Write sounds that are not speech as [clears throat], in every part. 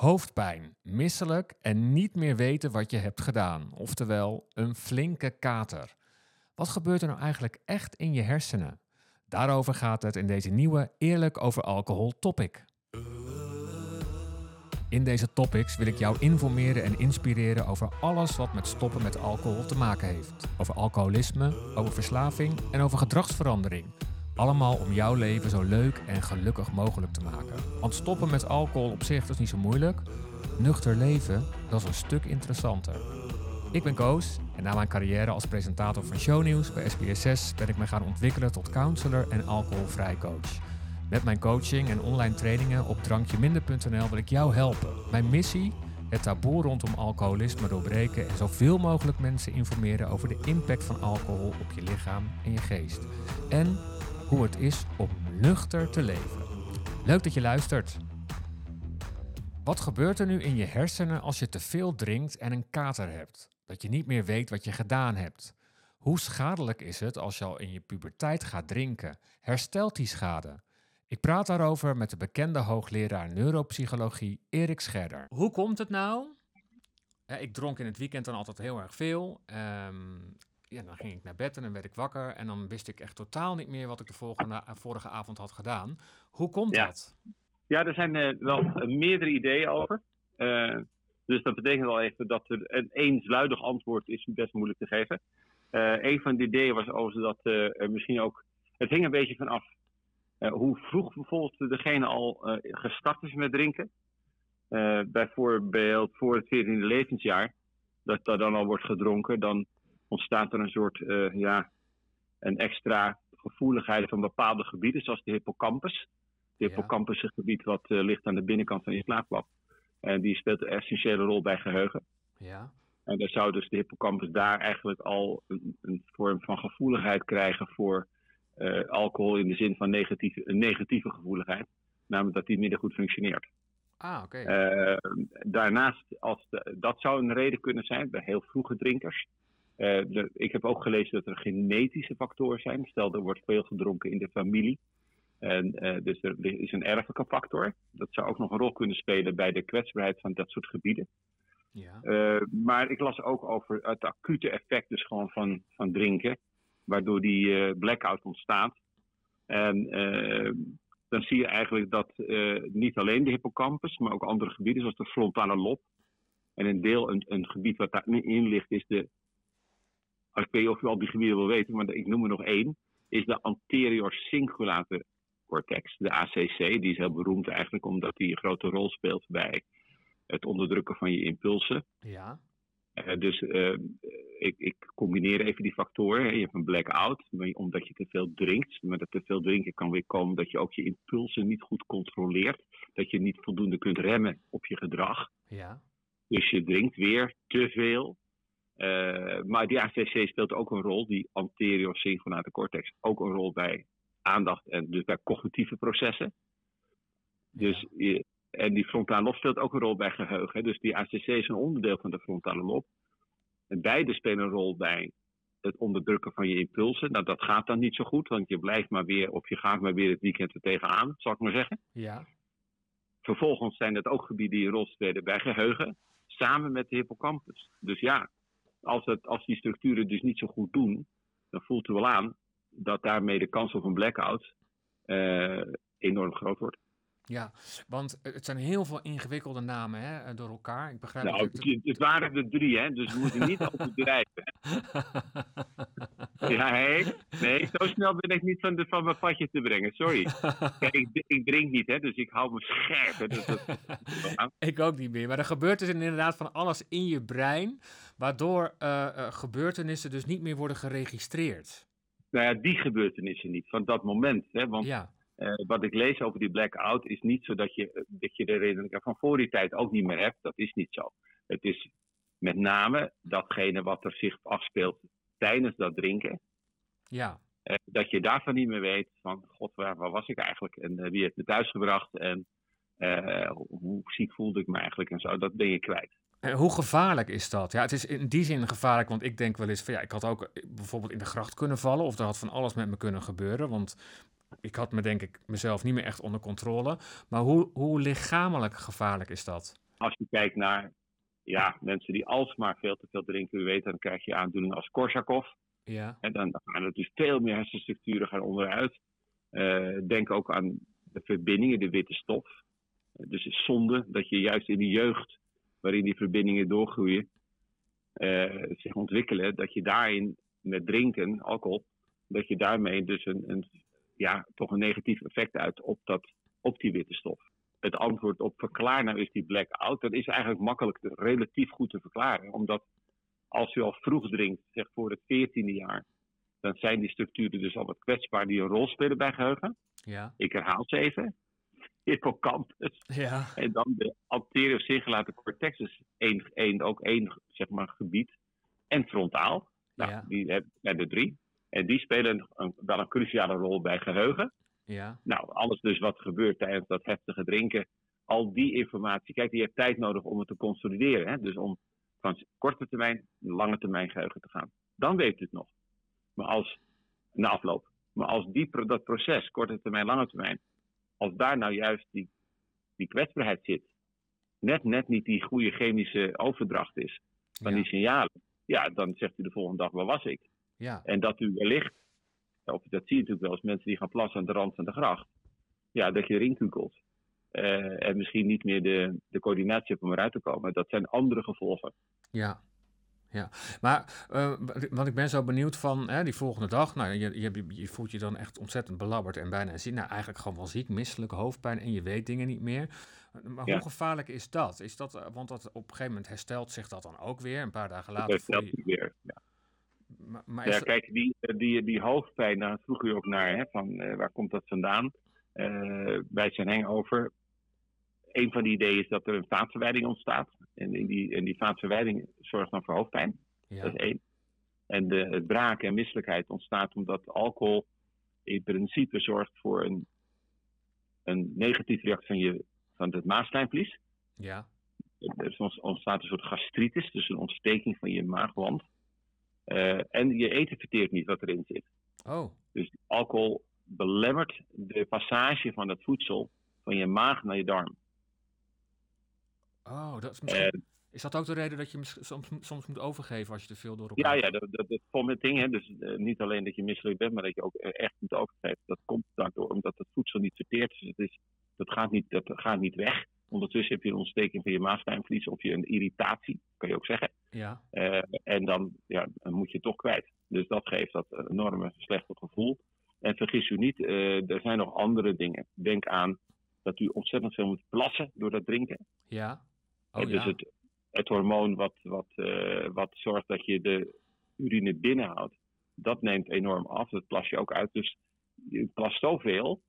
Hoofdpijn, misselijk en niet meer weten wat je hebt gedaan. Oftewel, een flinke kater. Wat gebeurt er nou eigenlijk echt in je hersenen? Daarover gaat het in deze nieuwe Eerlijk over alcohol topic. In deze topics wil ik jou informeren en inspireren over alles wat met stoppen met alcohol te maken heeft. Over alcoholisme, over verslaving en over gedragsverandering. Allemaal om jouw leven zo leuk en gelukkig mogelijk te maken. Want stoppen met alcohol op zich is niet zo moeilijk. Nuchter leven, dat is een stuk interessanter. Ik ben Koos en na mijn carrière als presentator van shownieuws bij SBS6 ben ik me gaan ontwikkelen tot counselor en alcoholvrij coach. Met mijn coaching en online trainingen op drankjeminder.nl wil ik jou helpen. Mijn missie? Het taboe rondom alcoholisme doorbreken en zoveel mogelijk mensen informeren over de impact van alcohol op je lichaam en je geest. En hoe het is om nuchter te leven. Leuk dat je luistert. Wat gebeurt er nu in je hersenen als je te veel drinkt en een kater hebt? Dat je niet meer weet wat je gedaan hebt. Hoe schadelijk is het als je al in je puberteit gaat drinken? Herstelt die schade? Ik praat daarover met de bekende hoogleraar neuropsychologie Erik Scherder. Hoe komt het nou? ik dronk in het weekend dan altijd heel erg veel. Ehm, ja, dan ging ik naar bed en dan werd ik wakker. En dan wist ik echt totaal niet meer wat ik de volgende, vorige avond had gedaan. Hoe komt dat? Ja, er zijn uh, wel meerdere ideeën over. Uh, dus dat betekent al even dat er een eensluidig antwoord is best moeilijk te geven. Uh, een van de ideeën was over dat er misschien ook. Het hing een beetje vanaf hoe vroeg bijvoorbeeld degene al gestart is met drinken. bijvoorbeeld voor het 14e levensjaar. Dat daar dan al wordt gedronken. Dan ontstaat er een soort, uh, ja, een extra gevoeligheid van bepaalde gebieden, zoals de hippocampus. De hippocampus is een gebied wat uh, ligt aan de binnenkant van je slaaplap. En die speelt een essentiële rol bij geheugen. Ja. En dan zou dus de hippocampus daar eigenlijk al een, een vorm van gevoeligheid krijgen voor uh, alcohol in de zin van negatieve, een negatieve gevoeligheid. Namelijk dat die minder goed functioneert. Ah, oké. Okay. daarnaast, als de, dat zou een reden kunnen zijn bij heel vroege drinkers. Uh, ik heb ook gelezen dat er genetische factoren zijn. Stel, er wordt veel gedronken in de familie. En, uh, dus er is een erfelijke factor. Dat zou ook nog een rol kunnen spelen bij de kwetsbaarheid van dat soort gebieden. Ja. Uh, maar ik las ook over het acute effect dus gewoon van, van drinken. Waardoor die blackout ontstaat. En dan zie je eigenlijk dat niet alleen de hippocampus, maar ook andere gebieden zoals de frontale lob. En een deel, een, een gebied wat daarin ligt, is de ik weet niet of u al die gebieden wil weten, maar ik noem er nog één, is de anterior cingulate cortex, de ACC. Die is heel beroemd eigenlijk omdat die een grote rol speelt bij het onderdrukken van je impulsen. Ja. Uh, dus uh, ik, ik, combineer even die factoren. Je hebt een blackout, omdat je te veel drinkt. Maar dat te veel drinken kan weer komen dat je ook je impulsen niet goed controleert. Dat je niet voldoende kunt remmen op je gedrag. Ja. Dus je drinkt weer te veel. Uh, maar die ACC speelt ook een rol, die anterior cingulate cortex, ook een rol bij aandacht en dus bij cognitieve processen. Dus. En die frontale lob speelt ook een rol bij geheugen. Dus die ACC is een onderdeel van de frontale lob. En beide spelen een rol bij het onderdrukken van je impulsen. Nou, dat gaat dan niet zo goed, want je blijft maar weer, of je gaat maar weer het weekend er tegenaan, zal ik maar zeggen. Ja. Vervolgens zijn het ook gebieden die een rol spelen bij geheugen, samen met de hippocampus. Dus ja, als, het, als die structuren dus niet zo goed doen, dan voelt u wel aan dat daarmee de kans op een blackout uh, enorm groot wordt. Ja, want het zijn heel veel ingewikkelde namen hè, door elkaar. Ik begrijp nou, het, het, waren er drie, hè, dus we moeten niet altijd drijven. [laughs] ja, hé, nee, zo snel ben ik niet van, de, van mijn padje te brengen, sorry. Kijk, [laughs] ik, ik, drink niet, hè, dus ik hou me scherp. Hè, dus dat, [laughs] ik ook niet meer, maar er gebeurt dus inderdaad van alles in je brein, waardoor uh, uh, gebeurtenissen dus niet meer worden geregistreerd. Nou ja, die gebeurtenissen niet, van dat moment. Hè, want ja. Uh, wat ik lees over die blackout is niet zo dat je, dat je de herinneringen van voor die tijd ook niet meer hebt. Dat is niet zo. Het is met name datgene wat er zich afspeelt tijdens dat drinken. Ja. Uh, dat je daarvan niet meer weet van, god, waar, waar was ik eigenlijk? En uh, wie heeft me thuis gebracht? En hoe ziek voelde ik me eigenlijk? En zo, dat ben je kwijt. En hoe gevaarlijk is dat? Ja, het is in die zin gevaarlijk, want ik denk wel eens van ja, ik had ook bijvoorbeeld in de gracht kunnen vallen of er had van alles met me kunnen gebeuren. Want ik had me denk ik mezelf niet meer echt onder controle. Maar hoe, hoe lichamelijk gevaarlijk is dat? als je kijkt naar ja, mensen die alsmaar veel te veel drinken, u weet, dan krijg je aandoeningen als Korsakoff. Ja. En dan, gaan er dus veel meer hersenstructuren gaan onderuit. Eh, denk ook aan de verbindingen, de witte stof. Dus het is zonde dat je juist in de jeugd, waarin die verbindingen doorgroeien, uh, zich ontwikkelen, dat je daarin met drinken, alcohol, dat je daarmee dus een, een, ja, toch een negatief effect uit op, dat, op die witte stof. Het antwoord op verklaar nou is die blackout, dat is eigenlijk makkelijk relatief goed te verklaren. Omdat als u al vroeg drinkt, zeg voor het veertiende jaar, dan zijn die structuren dus al wat kwetsbaar die een rol spelen bij geheugen. Ja. Ik herhaal ze even. Hippocampus. Ja. En dan de anterior cingulate cortex, dus één, één, ook één zeg maar, gebied. En frontaal. Nou, Ja. die hebben de drie. En die spelen een, wel een cruciale rol bij geheugen. Ja. Nou, alles dus wat gebeurt tijdens dat heftige drinken. Al die informatie. Kijk, die heeft tijd nodig om het te consolideren. Hè? Dus om van korte termijn, lange termijn geheugen te gaan. Dan weet het nog. Maar als, na afloop. Maar als die, pro- dat proces, korte termijn, lange termijn. Als daar nou juist die, die kwetsbaarheid zit. Net, net niet die goede chemische overdracht is. Van Ja. die signalen. Ja, dan zegt u de volgende dag, waar was ik? Ja. En dat u wellicht, of dat zie je natuurlijk wel eens mensen die gaan plassen aan de rand van de gracht. Ja, dat je erin kukelt. Eh, en misschien niet meer de, de coördinatie hebt om eruit te komen. Dat zijn andere gevolgen. Ja. Ja, maar eh, want ik ben zo benieuwd van hè, die volgende dag. Nou, je, je, je voelt je dan echt ontzettend belabberd en bijna ziek. Nou, eigenlijk gewoon wel ziek, misselijk, hoofdpijn en je weet dingen niet meer. Maar Ja. hoe gevaarlijk is dat? Is dat eh, want dat, op een gegeven moment herstelt zich dat dan ook weer. Een paar dagen Dat later voel herstelt je... weer. Ja, Maar, maar ja dat- kijk, die, die, die hoofdpijn, daar vroeg u ook naar. Hè, van, eh, waar komt dat vandaan? Eh, bij zijn hangover. Een van die ideeën is dat er een vaatverwijding ontstaat. En, in die, en die vaatverwijding zorgt dan voor hoofdpijn. ja. Dat is één. En de, het braken en misselijkheid ontstaat omdat alcohol in principe zorgt voor een, een negatieve reactie van, je, van het maagslijmvlies. ja, Er ont- ontstaat een soort gastritis, dus een ontsteking van je maagwand. Eh, en je eten verteert niet wat erin zit. oh, Dus alcohol belemmert de passage van het voedsel van je maag naar je darm. Oh, dat is misschien... En Is dat ook de reden dat je soms, soms moet overgeven als je te veel door elkaar... Ja, ja, dat, dat, dat vomiting, hè, dus eh, niet alleen dat je misselijk bent, maar dat je ook eh, echt moet overgeven. Dat komt daardoor omdat het voedsel niet verteert. Dus het is, dat, gaat niet, dat gaat niet weg. Ondertussen heb je een ontsteking van je maagzijmvlies of je een irritatie, kan je ook zeggen. Ja, Eh, en dan, ja, moet je het toch kwijt. Dus dat geeft dat enorme slechte gevoel. En vergis u niet, er zijn nog andere dingen. Denk aan dat u ontzettend veel moet plassen door dat drinken. ja. Oh dus ja, het, het hormoon wat, wat, eh, wat zorgt dat je de urine binnenhoudt, dat neemt enorm af. Dat plas je ook uit. Dus je plast zoveel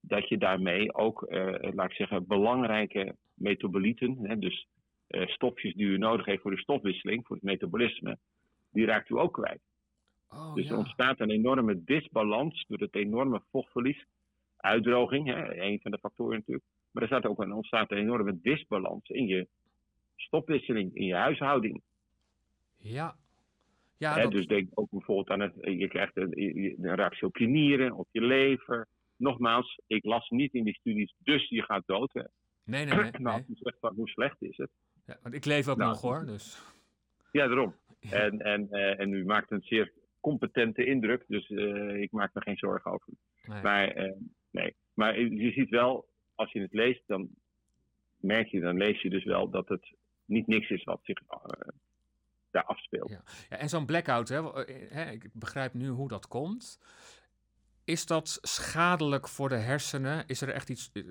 dat je daarmee ook, eh, laat ik zeggen, belangrijke metabolieten, hè, dus eh, stofjes die u nodig heeft voor de stofwisseling, voor het metabolisme, die raakt u ook kwijt. oh Dus er ja. ontstaat een enorme disbalans door het enorme vochtverlies. Uitdroging, hè, een van de factoren natuurlijk. Maar er staat ook een, ontstaat een enorme disbalans in je stofwisseling, in je huishouding. Ja. Ja, hè, dat- Dus denk ook bijvoorbeeld aan het, je krijgt een, reactie op je nieren, op je lever. Nogmaals, ik las niet in die studies, dus je gaat dood. Hè. nee, nee, nee. [clears throat] Nou, nee. hoe slecht is het? Ja, want ik leef ook Nou, nog hoor, dus... Ja, daarom. Ja. En, en, eh, en u maakt een zeer competente indruk, dus eh, ik maak me geen zorgen over. Nee. Maar, eh, nee. maar je ziet wel, als je het leest, dan merk je, dan lees je dus wel dat het niet niks is wat zich eh, daar afspeelt. Ja. Ja, en zo'n blackout, hè, eh, hè, ik begrijp nu hoe dat komt. Is dat schadelijk voor de hersenen? Is er echt iets, eh,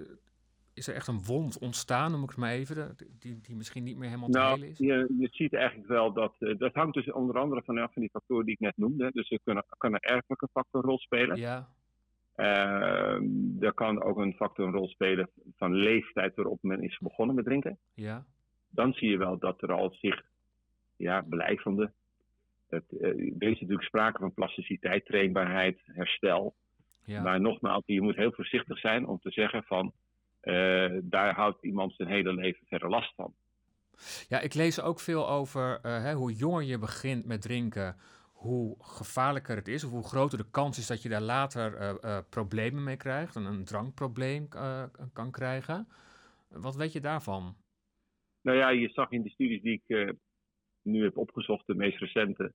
is er echt een wond ontstaan, noem ik het maar even, die, die misschien niet meer helemaal te Nou, helen is? je, je ziet eigenlijk wel dat, eh, dat hangt dus onder andere vanaf van die factoren die ik net noemde. Dus er kunnen, kan een erfelijke factor een rol spelen. Ja, Ehm, er kan ook een factor een rol spelen van leeftijd waarop men is begonnen met drinken. ja, dan zie je wel dat er al zich ja, blijvende. Het, eh, er is natuurlijk sprake van plasticiteit, trainbaarheid, herstel. ja. Maar nogmaals, je moet heel voorzichtig zijn om te zeggen van eh, daar houdt iemand zijn hele leven verder last van. Ja, ik lees ook veel over eh, hè, hoe jonger je begint met drinken, hoe gevaarlijker het is, of hoe groter de kans is dat je daar later eh, eh, problemen mee krijgt, en een drankprobleem eh, kan krijgen. Wat weet je daarvan? Nou ja, je zag in de studies die ik nu heb opgezocht, de meest recente,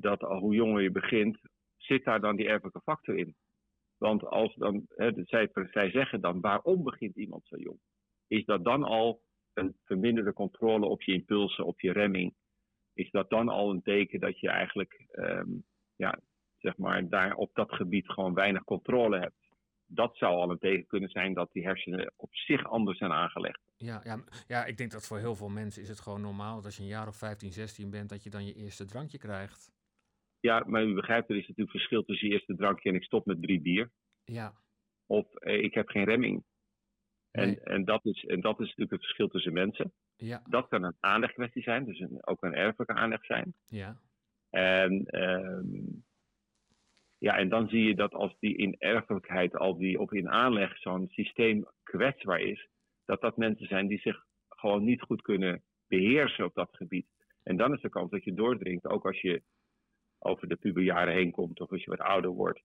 dat al hoe jonger je begint, zit daar dan die erfelijke factor in. Want als dan, hè, zij, zij zeggen dan, waarom begint iemand zo jong? Is dat dan al een verminderde controle op je impulsen, op je remming? Is dat dan al een teken dat je eigenlijk, ehm, ja, zeg maar, daar op dat gebied gewoon weinig controle hebt? dat zou al een teken kunnen zijn dat die hersenen op zich anders zijn aangelegd. Ja, ja, ja, ik denk dat voor heel veel mensen is het gewoon normaal dat als je een jaar of 15, 16 bent, dat je dan je eerste drankje krijgt. Ja, maar u begrijpt, er is natuurlijk verschil tussen je eerste drankje en ik stop met drie bier. Ja. Of eh, ik heb geen remming. En, en, dat is, en dat is natuurlijk het verschil tussen mensen. Ja. Dat kan een aanlegkwestie zijn, dus een, ook een erfelijke aanleg zijn. Ja. En ehm, ja, en dan zie je dat als die in erfelijkheid al die, of in aanleg zo'n systeem kwetsbaar is, dat dat mensen zijn die zich gewoon niet goed kunnen beheersen op dat gebied. En dan is de kans dat je doordringt, ook als je over de puberjaren heen komt of als je wat ouder wordt,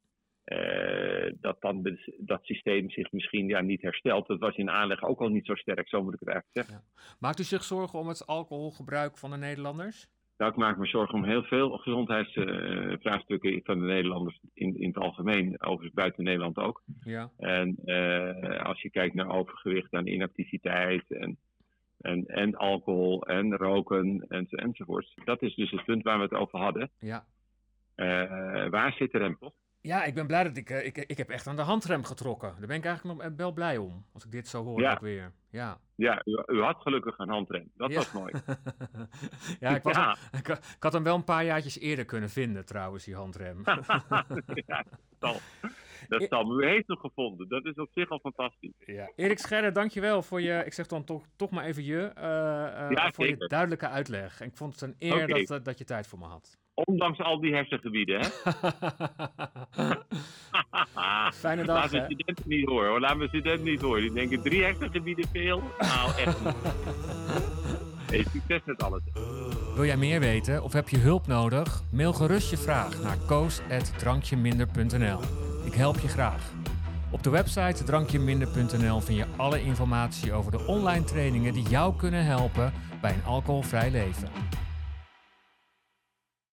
uh, dat dan dat systeem zich misschien ja, niet herstelt. Dat was in aanleg ook al niet zo sterk, zo moet ik het eigenlijk zeggen. Ja. Maakt u zich zorgen om het alcoholgebruik van de Nederlanders? Nou, ik maak me zorgen om heel veel gezondheidsvraagstukken van de Nederlanders in, in het algemeen, overigens buiten Nederland ook. Ja. En uh, als je kijkt naar overgewicht en inactiviteit en, en, en alcohol en roken en, enzovoorts. Dat is dus het punt waar we het over hadden. Ja. Uh, waar zit de toch? Ja, ik ben blij dat ik, ik... Ik heb echt aan de handrem getrokken. Daar ben ik eigenlijk nog wel blij om. Als ik dit zo hoor ja. ook weer. Ja, ja u, u, had gelukkig een handrem. Dat ja. was mooi. [laughs] ja, ik, was ja. Al, ik, ik, had hem wel een paar jaartjes eerder kunnen vinden trouwens, die handrem. [laughs] ja. Dat zal. Maar u heeft hem gevonden. Dat is op zich al fantastisch. Ja. Erik Scherder, dankjewel voor je... Ik zeg dan toch, toch maar even je. Uh, uh, ja, voor zeker. je duidelijke uitleg. En ik vond het een eer okay. dat, dat je tijd voor me had. Ondanks al die hersengebieden, hè? [laughs] Fijne dag, Laat mijn studenten niet horen, hoor. Laat mijn studenten niet horen. Die denken drie hersengebieden veel. Nou, echt niet. [laughs] Hey, succes met alles. Wil jij meer weten of heb je hulp nodig? Mail gerust je vraag naar koos.drankjeminder.nl. Ik help je graag. Op de website drankjeminder.nl vind je alle informatie over de online trainingen die jou kunnen helpen bij een alcoholvrij leven.